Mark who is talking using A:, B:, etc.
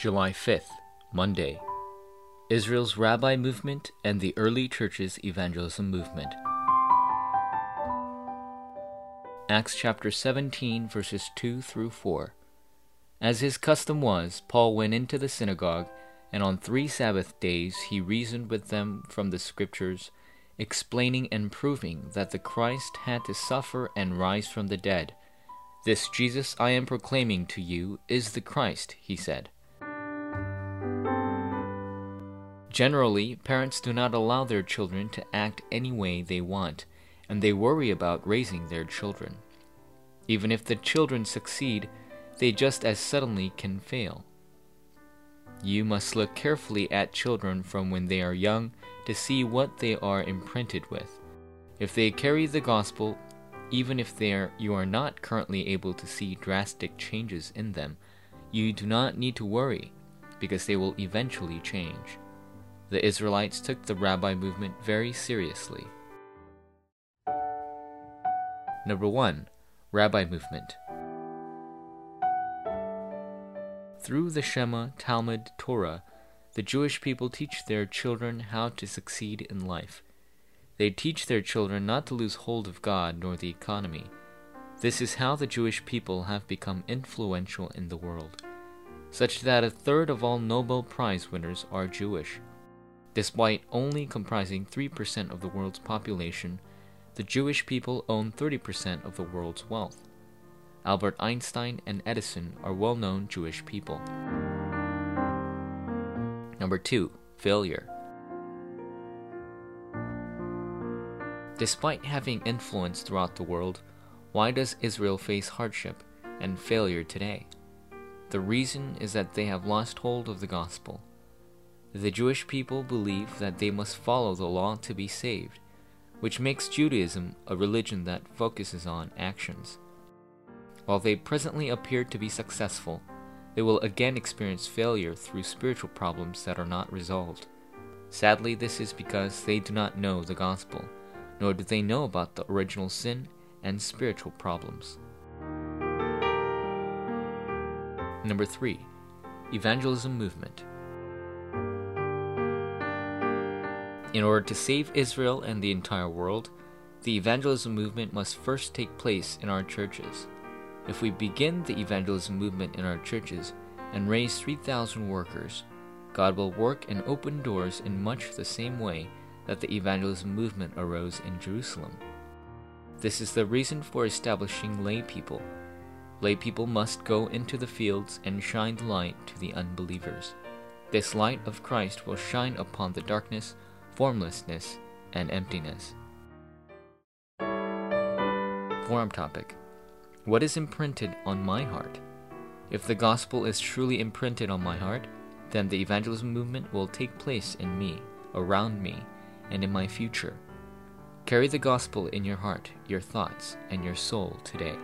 A: July 5th, Monday. Israel's Rabbi Movement and the Early Church's Evangelism Movement. Acts chapter 17, verses 2 through 4. As his custom was, Paul went into the synagogue, and on three Sabbath days he reasoned with them from the Scriptures, explaining and proving that the Christ had to suffer and rise from the dead. This Jesus I am proclaiming to you is the Christ, he said. Generally, parents do not allow their children to act any way they want, and they worry about raising their children. Even if the children succeed, they just as suddenly can fail. You must look carefully at children from when they are young to see what they are imprinted with. If they carry the gospel, even if they are, you are not currently able to see drastic changes in them, you do not need to worry, because they will eventually change the Israelites took the rabbi movement very seriously. Number 1. Rabbi Movement Through the Shema, Talmud, Torah, the Jewish people teach their children how to succeed in life. They teach their children not to lose hold of God nor the economy. This is how the Jewish people have become influential in the world, such that a third of all Nobel Prize winners are Jewish. Despite only comprising 3% of the world's population, the Jewish people own 30% of the world's wealth. Albert Einstein and Edison are well known Jewish people. Number 2. Failure. Despite having influence throughout the world, why does Israel face hardship and failure today? The reason is that they have lost hold of the gospel. The Jewish people believe that they must follow the law to be saved, which makes Judaism a religion that focuses on actions. While they presently appear to be successful, they will again experience failure through spiritual problems that are not resolved. Sadly, this is because they do not know the gospel, nor do they know about the original sin and spiritual problems. Number 3. Evangelism Movement In order to save Israel and the entire world, the evangelism movement must first take place in our churches. If we begin the evangelism movement in our churches and raise 3,000 workers, God will work and open doors in much the same way that the evangelism movement arose in Jerusalem. This is the reason for establishing lay people. Lay people must go into the fields and shine the light to the unbelievers. This light of Christ will shine upon the darkness formlessness, and emptiness. Forum topic What is imprinted on my heart? If the gospel is truly imprinted on my heart, then the evangelism movement will take place in me, around me, and in my future. Carry the gospel in your heart, your thoughts, and your soul today.